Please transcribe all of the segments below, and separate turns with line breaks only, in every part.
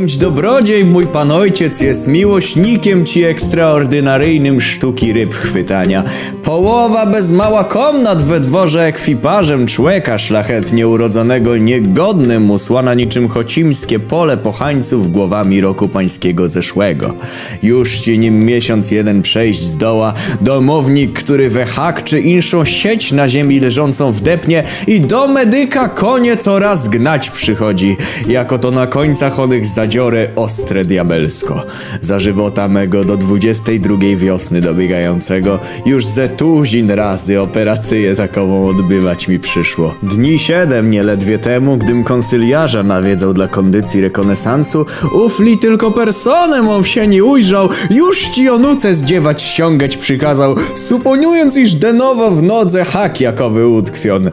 Dobrodziej, mój pan ojciec jest miłośnikiem ci ekstraordynaryjnym sztuki ryb chwytania. Połowa bez mała komnat we dworze ekwiparzem człeka szlachetnie urodzonego niegodnym mu słana niczym chocimskie pole pochańców głowami roku pańskiego zeszłego. Już ci nim miesiąc jeden przejść zdoła, domownik, który we hak czy inszą sieć na ziemi leżącą wdepnie i do medyka konie coraz gnać przychodzi, jako to na końcach onych zadziorę ostre diabelsko. Za żywota mego do dwudziestej drugiej wiosny dobiegającego już ze tuzin razy operację takową odbywać mi przyszło. Dni siedem nieledwie temu, gdym konsyliarza nawiedzał dla kondycji rekonesansu, ufli tylko personę mą się nie ujrzał, już ci onuce zdziewać ściągać przykazał, suponiując iż denowo w nodze hak jakowy utkwion.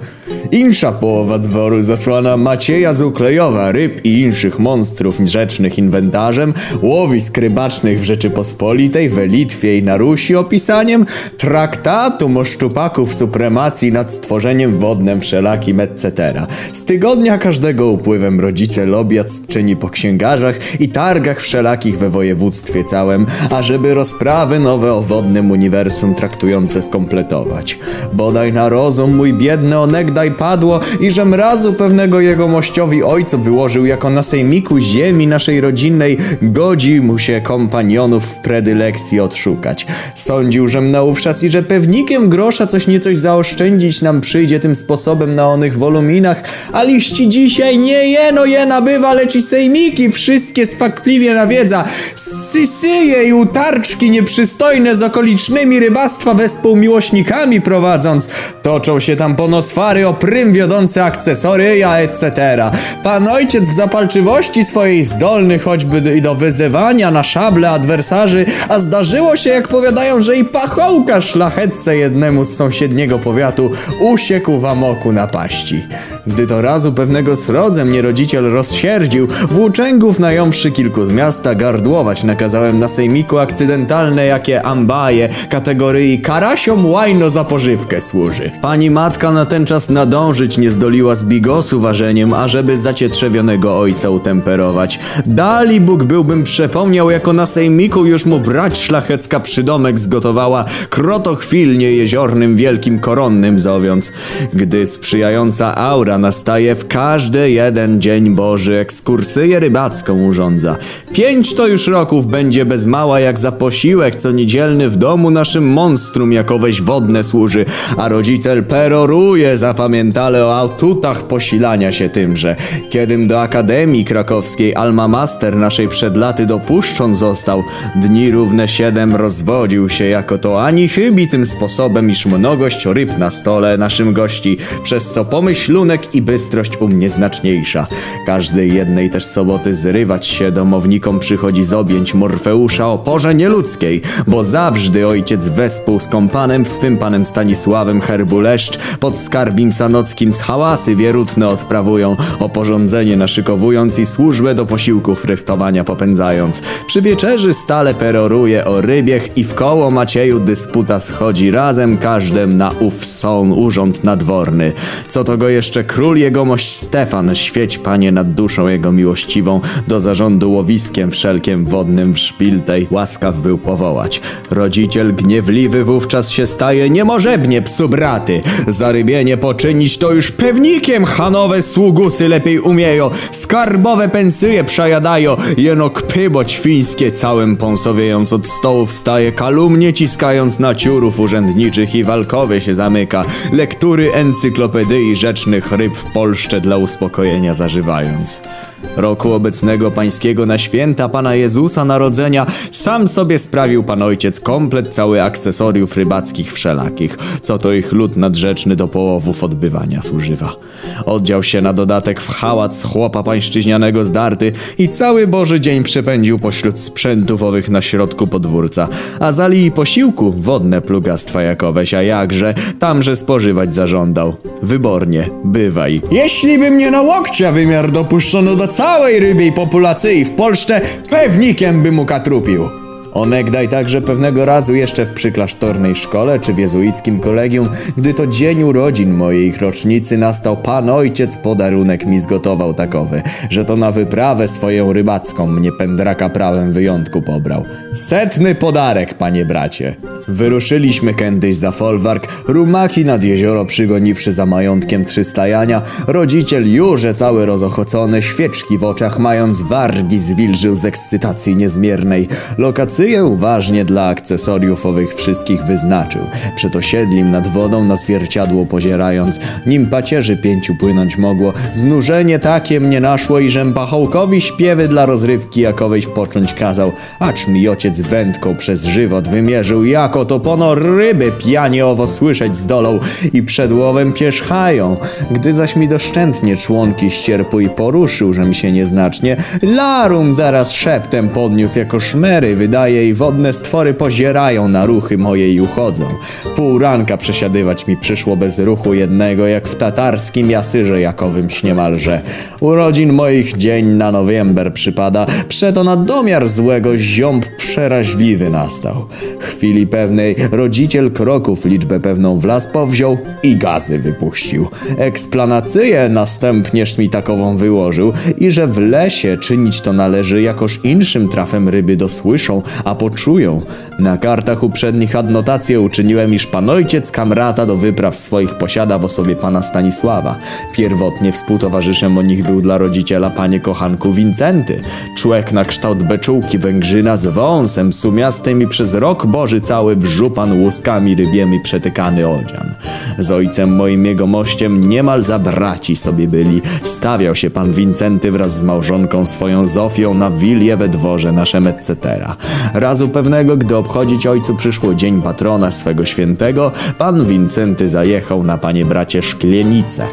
Insza połowa dworu zasłana Macieja z Uklejowa, ryb i inszych monstrów rzecznych inwentarzem, łowisk rybacznych w Rzeczypospolitej, we Litwie i na Rusi opisaniem, traktatu o szczupaków supremacji nad stworzeniem wodnym wszelakim etc. Z tygodnia każdego upływem rodzice obiad czyni po księgarzach i targach wszelakich we województwie całym, ażeby rozprawy nowe o wodnym uniwersum traktujące skompletować. Bodaj na rozum mój biedny onegdaj padło i że mrazu pewnego jego mościowi ojcu wyłożył jako na sejmiku ziemi naszej rodzinnej godzi mu się kompanionów w predylekcji odszukać. Sądził, że naówczas i że pewnikiem grosza coś niecoś zaoszczędzić nam przyjdzie tym sposobem na onych woluminach, a liści dzisiaj nie jeno je nabywa, lecz i sejmiki wszystkie spakpliwie nawiedza. Sysyje i utarczki nieprzystojne z okolicznymi rybactwa wespół miłośnikami prowadząc. Toczą się tam ponosfary o prym wiodące akcesoryja etc. Pan ojciec w zapalczywości swojej zdolny choćby i do wyzywania na szable adwersarzy, a zdarzyło się jak powiadają, że i pachołka szlachetce jednemu z sąsiedniego powiatu usiekł w amoku napaści. Gdy to razu pewnego srodze mnie rodziciel rozsierdził, włóczęgów nająwszy kilku z miasta gardłować nakazałem na sejmiku akcydentalne jakie ambaje kategorii karasiom łajno za pożywkę służy. Pani matka na ten czas nadążyć nie zdoliła z bigosu ważeniem, ażeby zacietrzewionego ojca utemperować. Dali Bóg byłbym przepomniał, jako na sejmiku już mu brać szlachecka przydomek zgotowała krotochwilnie jeziornym wielkim koronnym zowiąc. Gdy sprzyjająca aura nastaje w każdy jeden dzień Boży ekskursyję rybacką urządza. Pięć to już roków będzie bez mała jak za posiłek co niedzielny w domu naszym monstrum jakoweś wodne służy, a rodziciel peroruje zapamiętale o atutach posilania się tymże. Kiedym do Akademii Krakowskiej Alma Master naszej przed laty dopuszczon został, dni równe siedem rozwodził się jako to ani chybi tym sposobem, iż mnogość ryb na stole naszym gości, przez co pomyślunek i bystrość u mnie znaczniejsza. Każdej jednej też soboty zrywać się domownikom przychodzi z objęć Morfeusza o porze nieludzkiej, bo zawżdy ojciec wespół z kompanem swym panem Stanisławem Herbuleszcz pod skarbim sanockim z hałasy wierutne odprawują, o porządzenie naszykowując i służbę do posiłków ryptowania popędzając. Przy wieczerzy stale peroruje o rybiech i w koło Macieju dysputa schodzi razem każdym na ów son urząd nadworny. Co to go jeszcze król jegomość Stefan, świeć panie nad duszą jego miłościwą, do zarządu łowiskiem wszelkiem wodnym w szpiltej łaskaw był powołać. Rodziciel gniewliwy wówczas się staje, niemożebnie psu braty, zarybienie poczynić to już pewnikiem. Hanowe sługusy lepiej umieją, skarbowe pensyje przejadają, jeno kpy bo ćwińskie całym pąsowiejąc od stołu wstaje, kalumnie ciskając na ciurów urzędniczych i walkowy się zamyka, lektury encyklopedii rzecznych ryb w Polsce dla uspokojenia zażywając. Roku obecnego pańskiego na święta Pana Jezusa Narodzenia sam sobie sprawił Pan Ojciec komplet cały akcesoriów rybackich wszelakich, co to ich lud nadrzeczny do połowów odbywania służywa. Oddział się na dodatek w hałac chłopa pańszczyźnianego zdarty i cały Boży dzień przepędził pośród sprzętów owych na środku podwórca, a zali i posiłku wodne plugastwa jakoweś, a jakże, tamże spożywać zażądał. Wybornie, bywaj. Jeśli by mnie na łokcia wymiar dopuszczono do całej rybiej populacji w Polsce, pewnikiem by mu katrupił. Onegdaj także pewnego razu jeszcze w przyklasztornej szkole czy w jezuickim kolegium, gdy to dzień urodzin mojej rocznicy nastał, pan ojciec podarunek mi zgotował takowy, że to na wyprawę swoją rybacką mnie pędraka prawem wyjątku pobrał. Setny podarek, panie bracie. Wyruszyliśmy kiedyś za folwark, rumaki nad jezioro przygoniwszy za majątkiem trzystajania, rodziciel już cały rozochocony, świeczki w oczach mając wargi zwilżył z ekscytacji niezmiernej. Lokację uważnie dla akcesoriów owych wszystkich wyznaczył. Przed osiedlim nad wodą na zwierciadło pozierając, nim pacierzy pięciu płynąć mogło, znużenie takie mnie naszło i żem pachołkowi śpiewy dla rozrywki jakoweś począć kazał, acz mi ociec wędką przez żywot wymierzył, jako to pono ryby pijanie owo słyszeć zdolą i przed łowem pierzchają. Gdy zaś mi doszczętnie członki ścierpu i poruszył, żem się nieznacznie, larum zaraz szeptem podniósł jako szmery wydaje i wodne stwory pozierają na ruchy moje i uchodzą. Pół ranka przesiadywać mi przyszło bez ruchu jednego, jak w tatarskim jasyrze jakowymś niemalże. Urodzin moich dzień na nowiember przypada, przeto na domiar złego ziąb przeraźliwy nastał. Chwili pewnej rodziciel kroków liczbę pewną w las powziął i gazy wypuścił. Eksplanację następnież mi takową wyłożył i że w lesie czynić to należy jakoż inszym trafem ryby dosłyszą, a poczują. Na kartach uprzednich adnotację uczyniłem, iż pan ojciec kamrata do wypraw swoich posiada w osobie pana Stanisława. Pierwotnie współtowarzyszem o nich był dla rodziciela panie kochanku Wincenty. Człek na kształt beczułki węgrzyna z wąsem sumiastym i przez rok boży cały wrzupan łuskami rybiemi przetykany odzian. Z ojcem moim jego mościem niemal za braci sobie byli. Stawiał się pan Wincenty wraz z małżonką swoją Zofią na wilię we dworze naszem etc. Razu pewnego, gdy obchodzić ojcu przyszło dzień patrona swego świętego, pan Wincenty zajechał na panie bracie szklenice.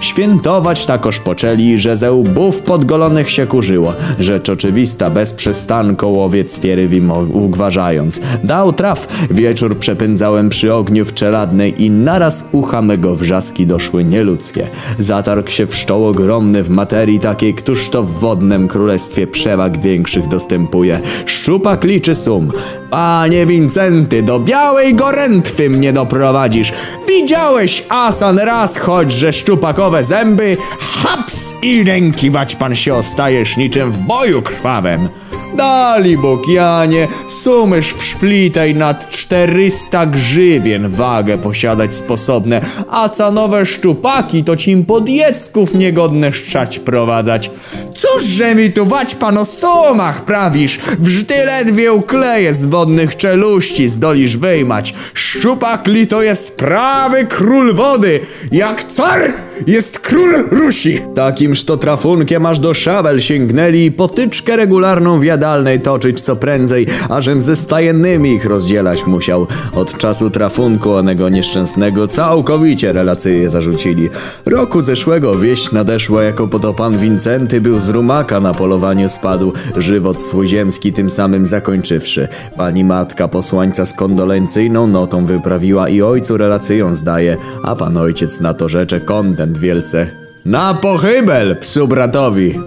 Świętować takoż poczęli, że ze łbów podgolonych się kurzyło, rzecz oczywista bez przystanku łowiec wim ugważając. Dał traf, wieczór przepędzałem przy ogniu w czeladnej i naraz ucha mego wrzaski doszły nieludzkie. Zatarg się wszczął ogromny w materii takiej, któż to w wodnym królestwie przewag większych dostępuje. Szczupak liczy sum. Panie Wincenty, do białej gorętwy mnie doprowadzisz. Widziałeś, Asan, raz choć, że szczupakowe zęby, haps i rękiwać pan się ostajesz niczym w boju krwawym. Dali Bóg, Janie, sumysz w szplitej nad 400 grzywien wagę posiadać sposobne, a ca nowe szczupaki to cim podjecków niegodne szczać prowadzać. Cóżże mi tu wać pan o sumach prawisz? Wżdy ledwie ukleje z wodnych czeluści zdolisz wyjmać. Szczupak li to jest prawy król wody, jak car jest król Rusi. Takimż to trafunkiem aż do szabel sięgnęli i potyczkę regularną w jadalnej toczyć co prędzej, ażem ze stajennymi ich rozdzielać musiał. Od czasu trafunku onego nieszczęsnego całkowicie relacje zarzucili. Roku zeszłego wieść nadeszła, jako podo pan Wincenty był z rumaka na polowaniu spadł, żywot swój ziemski tym samym zakończywszy. Pani matka posłańca z kondolencyjną notą wyprawiła i ojcu relacją zdaje, a pan ojciec na to rzecze kontent wielce. Na pochybel psu bratowi!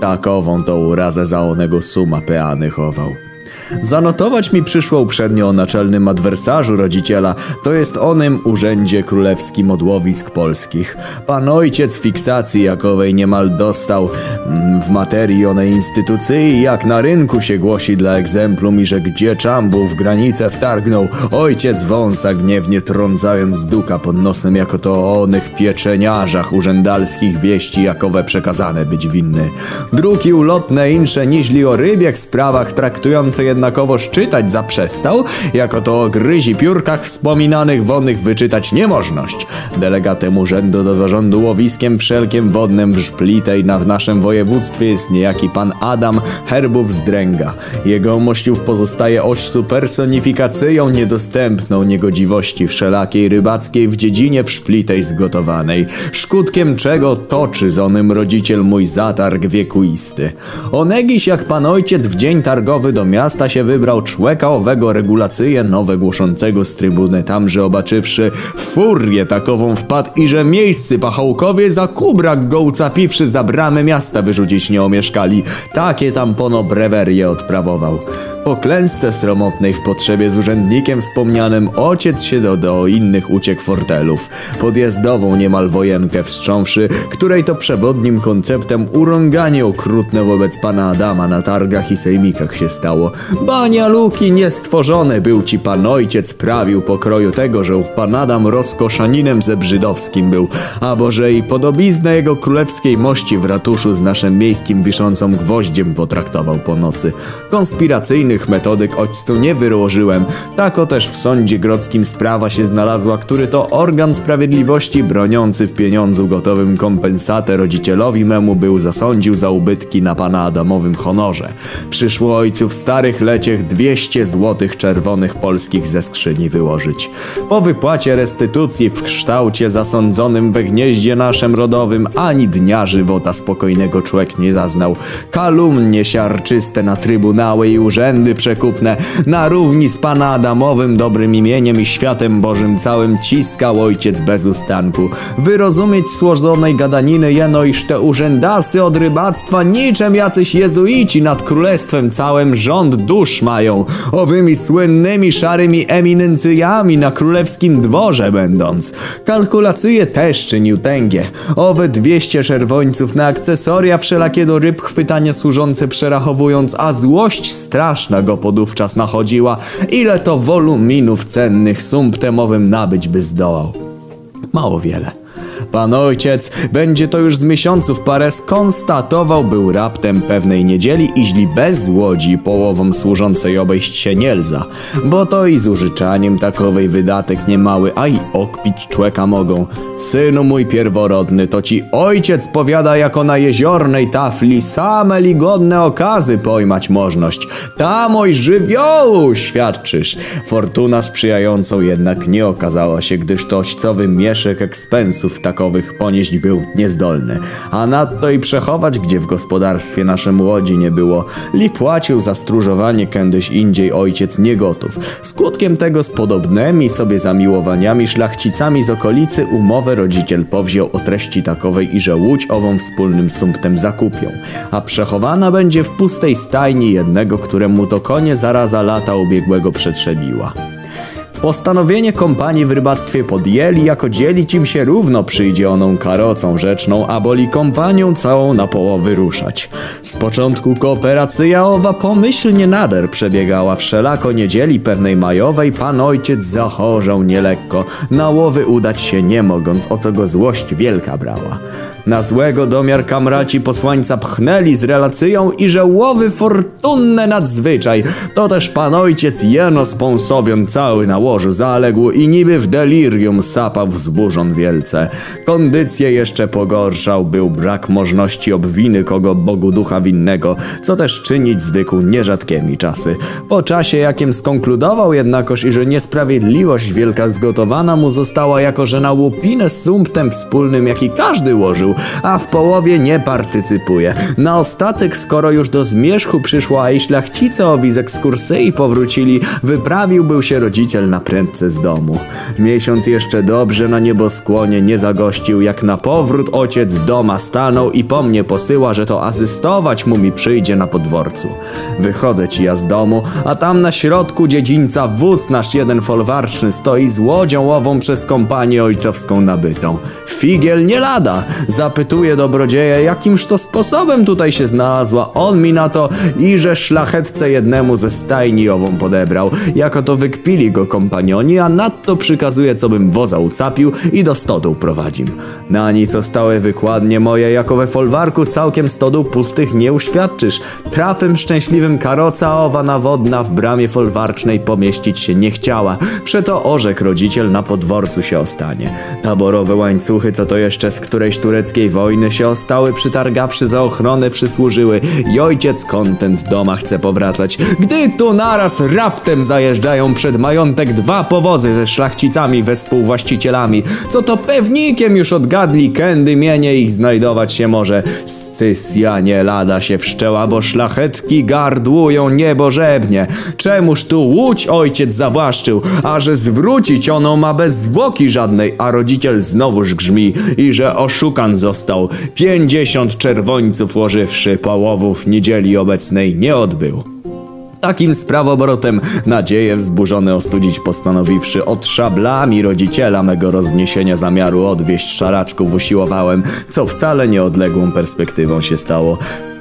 Takową to urazę za onego suma peany chował. Zanotować mi przyszło uprzednio o naczelnym adwersarzu rodziciela, to jest onym Urzędzie Królewskim Odłowisk Polskich. Pan ojciec fiksacji jakowej niemal dostał mm, w materii onej instytucji, jak na rynku się głosi dla egzemplum i że gdzie czambu w granicę wtargnął, ojciec wąsa gniewnie trącając duka pod nosem, jako to onych pieczeniarzach urzędalskich wieści jakowe przekazane być winny. Druki ulotne insze niźli o rybiech sprawach traktujące jednak jednakowoż czytać zaprzestał, jako to o gryzi piórkach wspominanych wodnych wyczytać niemożność. Delegatem urzędu do zarządu łowiskiem wszelkiem wodnym w Żplitej na w naszym województwie jest niejaki pan Adam Herbów z Dręga. Jego mościów pozostaje oścu personifikacją niedostępną niegodziwości wszelakiej rybackiej w dziedzinie w Szplitej zgotowanej, szkutkiem czego toczy z onym rodziciel mój zatarg wiekuisty. Onegiś jak pan ojciec w dzień targowy do miasta województwa się wybrał człeka owego regulacyje nowe głoszącego z trybuny, tam, że obaczywszy furię takową wpadł i że miejscy pachołkowie za kubrak go ucapiwszy za bramę miasta wyrzucić nie omieszkali. Takie tam pono brewerie odprawował. Po klęsce sromotnej w potrzebie z urzędnikiem wspomnianym ojciec się do, do innych uciekł fortelów. Podjazdową niemal wojenkę wstrząwszy, której to przewodnim konceptem urąganie okrutne wobec pana Adama na targach i sejmikach się stało. Bania luki niestworzone był ci pan ojciec prawił pokroju tego, że ów pan Adam rozkoszaninem zebrzydowskim był, a boże i podobiznę jego królewskiej mości w ratuszu z naszym miejskim wiszącą gwoździem potraktował po nocy. Konspiracyjnych metodyk ojcu nie wyłożyłem, tako też w sądzie grodzkim sprawa się znalazła, który to organ sprawiedliwości broniący w pieniądzu gotowym kompensatę rodzicielowi memu był zasądził za ubytki na pana Adamowym honorze. Przyszło ojcu w starych leciech 200 złotych czerwonych polskich ze skrzyni wyłożyć. Po wypłacie restytucji w kształcie zasądzonym we gnieździe naszym rodowym ani dnia żywota spokojnego człowiek nie zaznał. Kalumnie siarczyste na trybunały i urzędy przekupne, na równi z pana Adamowym dobrym imieniem i światem bożym całym ciskał ojciec bez ustanku. Wyrozumieć złożonej gadaniny jeno, iż te urzędasy od rybactwa niczym jacyś jezuici nad królestwem całym rząd dusz mają, owymi słynnymi szarymi eminencyjami na królewskim dworze będąc. Kalkulacje też czynił tęgie. Owe 200 czerwońców na akcesoria wszelakie do ryb chwytania służące przerachowując, a złość straszna go podówczas nachodziła, ile to woluminów cennych sumptemowym nabyć by zdołał. Mało wiele. Pan ojciec będzie to już z miesiąców parę skonstatował był raptem pewnej niedzieli, iźli bez łodzi połową służącej obejść się nie lza, bo to i z użyczaniem takowej wydatek niemały, a i okpić człeka mogą. Synu mój pierworodny, to ci ojciec powiada jako na jeziornej tafli same ligodne okazy pojmać możność. Tam oj żywiołu świadczysz. Fortuna sprzyjającą jednak nie okazała się, gdyż to ojcowy mieszek ekspensów takowych ponieść był niezdolny. A nadto i przechować, gdzie w gospodarstwie naszym łodzi nie było. Li płacił za stróżowanie kiedyś indziej ojciec nie gotów. Skutkiem tego z podobnymi sobie zamiłowaniami szlachcicami z okolicy umowę rodziciel powziął o treści takowej i że łódź ową wspólnym sumptem zakupią. A przechowana będzie w pustej stajni jednego, któremu to konie zaraza lata ubiegłego przetrzebiła. Postanowienie kompanii w rybactwie podjęli, jako dzielić im się równo przyjdzie oną karocą rzeczną, a boli kompanią całą na połowy ruszać. Z początku kooperacja owa pomyślnie nader przebiegała wszelako niedzieli pewnej majowej, pan ojciec zachorzał nielekko, na łowy udać się nie mogąc, o co go złość wielka brała. Na złego domiar kamraci posłańca pchnęli z relacją i że łowy fortunne nadzwyczaj. To też pan ojciec jeno spąsowion cały na łożu zaległ i niby w delirium sapał wzburzon wielce. Kondycję jeszcze pogorszał, był brak możności obwiny kogo Bogu ducha winnego, co też czynić zwykł nierzadkimi czasy. Po czasie jakim skonkludował jednakoż i że niesprawiedliwość wielka zgotowana mu została jako że na łupinę z sumptem wspólnym jaki każdy łożył, a w połowie nie partycypuje. Na ostatek, skoro już do zmierzchu przyszła i szlachcice owi z ekskursyi powrócili, wyprawił był się rodziciel na prędce z domu. Miesiąc jeszcze dobrze na nieboskłonie nie zagościł, jak na powrót ojciec doma stanął i po mnie posyła, że to asystować mu mi przyjdzie na podworcu. Wychodzę ci ja z domu, a tam na środku dziedzińca wóz nasz jeden folwarczny stoi z łodzią ową przez kompanię ojcowską nabytą. Figiel nie lada, zapytuje dobrodzieja, jakimż to sposobem tutaj się znalazła. On mi na to i że szlachetce jednemu ze stajni ową podebrał. Jako to wykpili go kompanioni, a nadto przykazuje, co bym woza ucapił i do stodół prowadził. Na nic stałe wykładnie moje, jako we folwarku całkiem stodół pustych nie uświadczysz. Trafem szczęśliwym karoca owa nawodna w bramie folwarcznej pomieścić się nie chciała. Przeto orzekł rodziciel na podworcu się ostanie. Taborowe łańcuchy, co to jeszcze z którejś tureckiej wojny się ostały, przytargawszy za ochronę przysłużyły i ojciec kontent doma chce powracać. Gdy tu naraz raptem zajeżdżają przed majątek dwa powozy ze szlachcicami we współwłaścicielami, co to pewnikiem już odgadli, kędy mienie ich znajdować się może. Scysja nie lada się wszczęła, bo szlachetki gardłują niebożebnie. Czemuż tu łódź ojciec zawłaszczył, a że zwrócić ono ma bez zwłoki żadnej, a rodziciel znowuż grzmi i że oszukan został. Pięćdziesiąt czerwońców łożywszy połowów niedzieli obecnej nie odbył. Takim sprawobrotem nadzieje wzburzone ostudzić postanowiwszy od szablami rodziciela mego rozniesienia zamiaru odwieść szaraczków usiłowałem, co wcale nieodległą perspektywą się stało.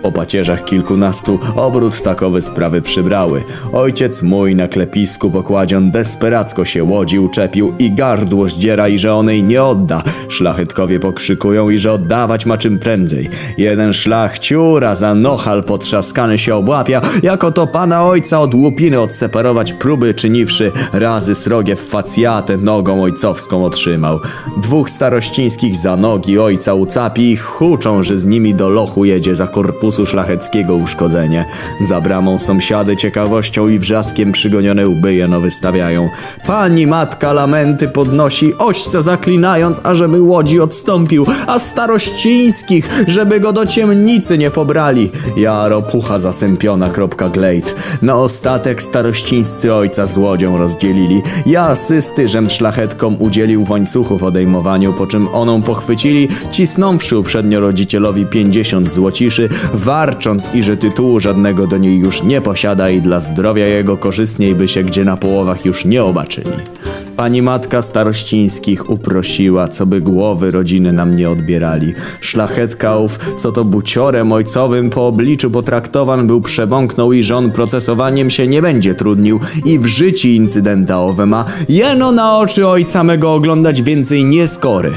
Po pacierzach kilkunastu obrót takowe sprawy przybrały. Ojciec mój na klepisku pokładzion desperacko się łodzi uczepił i gardło zdziera i że onej nie odda. Szlachetkowie pokrzykują i że oddawać ma czym prędzej. Jeden szlachciura za nochal potrzaskany się obłapia, jako to pana ojca od łupiny odseparować próby czyniwszy, razy srogie w facjatę nogą ojcowską otrzymał. Dwóch starościńskich za nogi ojca ucapi i huczą, że z nimi do lochu jedzie za korpusu szlacheckiego uszkodzenie. Za bramą sąsiady ciekawością i wrzaskiem przygonione łby jeno wystawiają. Pani matka lamenty podnosi, ośce zaklinając, ażeby łodzi odstąpił, a starościńskich, żeby go do ciemnicy nie pobrali. Jaro pucha zasępiona kropka glejt. Na ostatek starościńscy ojca z łodzią rozdzielili. Ja asysty, żem szlachetkom udzielił w łańcuchów odejmowaniu, po czym oną pochwycili, cisnąwszy uprzednio rodzicielowi pięćdziesiąt złociszy, warcząc i że tytułu żadnego do niej już nie posiada i dla zdrowia jego korzystniej by się gdzie na połowach już nie obaczyli. Pani matka starościńskich uprosiła, co by głowy rodziny nam nie odbierali. Szlachetka ów, co to buciorem ojcowym po obliczu potraktowan był przebąknął i żon procesowaniem się nie będzie trudnił i w życiu incydenta owe ma, jeno na oczy ojca mego oglądać więcej nie skory.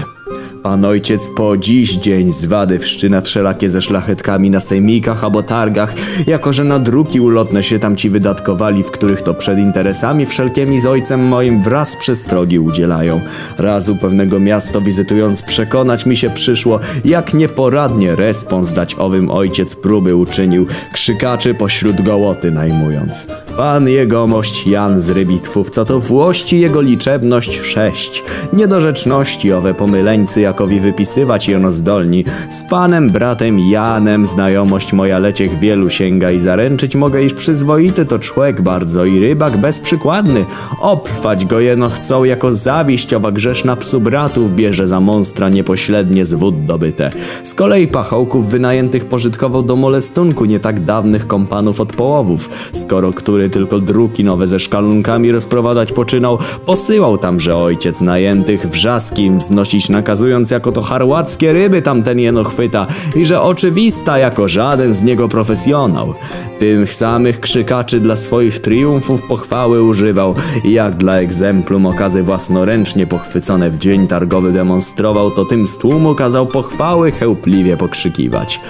Pan ojciec po dziś dzień zwady wszczyna wszelakie ze szlachetkami na sejmikach albo targach, jako że na druki ulotne się tam ci wydatkowali, w których to przed interesami wszelkimi z ojcem moim wraz przestrogi udzielają. Razu pewnego miasto wizytując przekonać mi się przyszło, jak nieporadnie respons dać owym ojciec próby uczynił, krzykaczy pośród gołoty najmując. Pan jegomość Jan z Rybitwów, co to włości jego liczebność sześć. Niedorzeczności owe pomyleńcy jakowi wypisywać jeno zdolni. Z panem bratem Janem znajomość moja leciech wielu sięga i zaręczyć mogę, iż przyzwoity to człek bardzo i rybak bezprzykładny. Obfać go jeno chcą jako zawiść owa grzeszna psu bratów bierze za monstra niepośrednie z wód dobyte. Z kolei pachołków wynajętych pożytkowo do molestunku nie tak dawnych kompanów od połowów, skoro który tylko druki nowe ze szkalunkami rozprowadzać poczynał, posyłał tamże ojciec najętych wrzaski im wznosić nakazując jako to harłackie ryby tamten jeno chwyta i że oczywista jako żaden z niego profesjonał. Tych samych krzykaczy dla swoich triumfów pochwały używał i jak dla egzemplum okazy własnoręcznie pochwycone w dzień targowy demonstrował, to tym z tłumu kazał pochwały chełpliwie pokrzykiwać.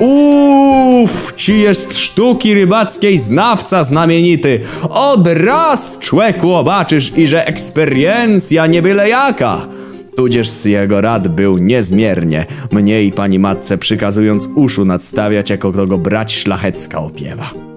Uff, ci jest sztuki rybackiej znawca znamienity. Od raz człeku obaczysz i że eksperiencja nie byle jaka. Tudzież z jego rad był niezmiernie, mnie i pani matce przykazując uszu nadstawiać, jako kogo brać szlachecka opiewa.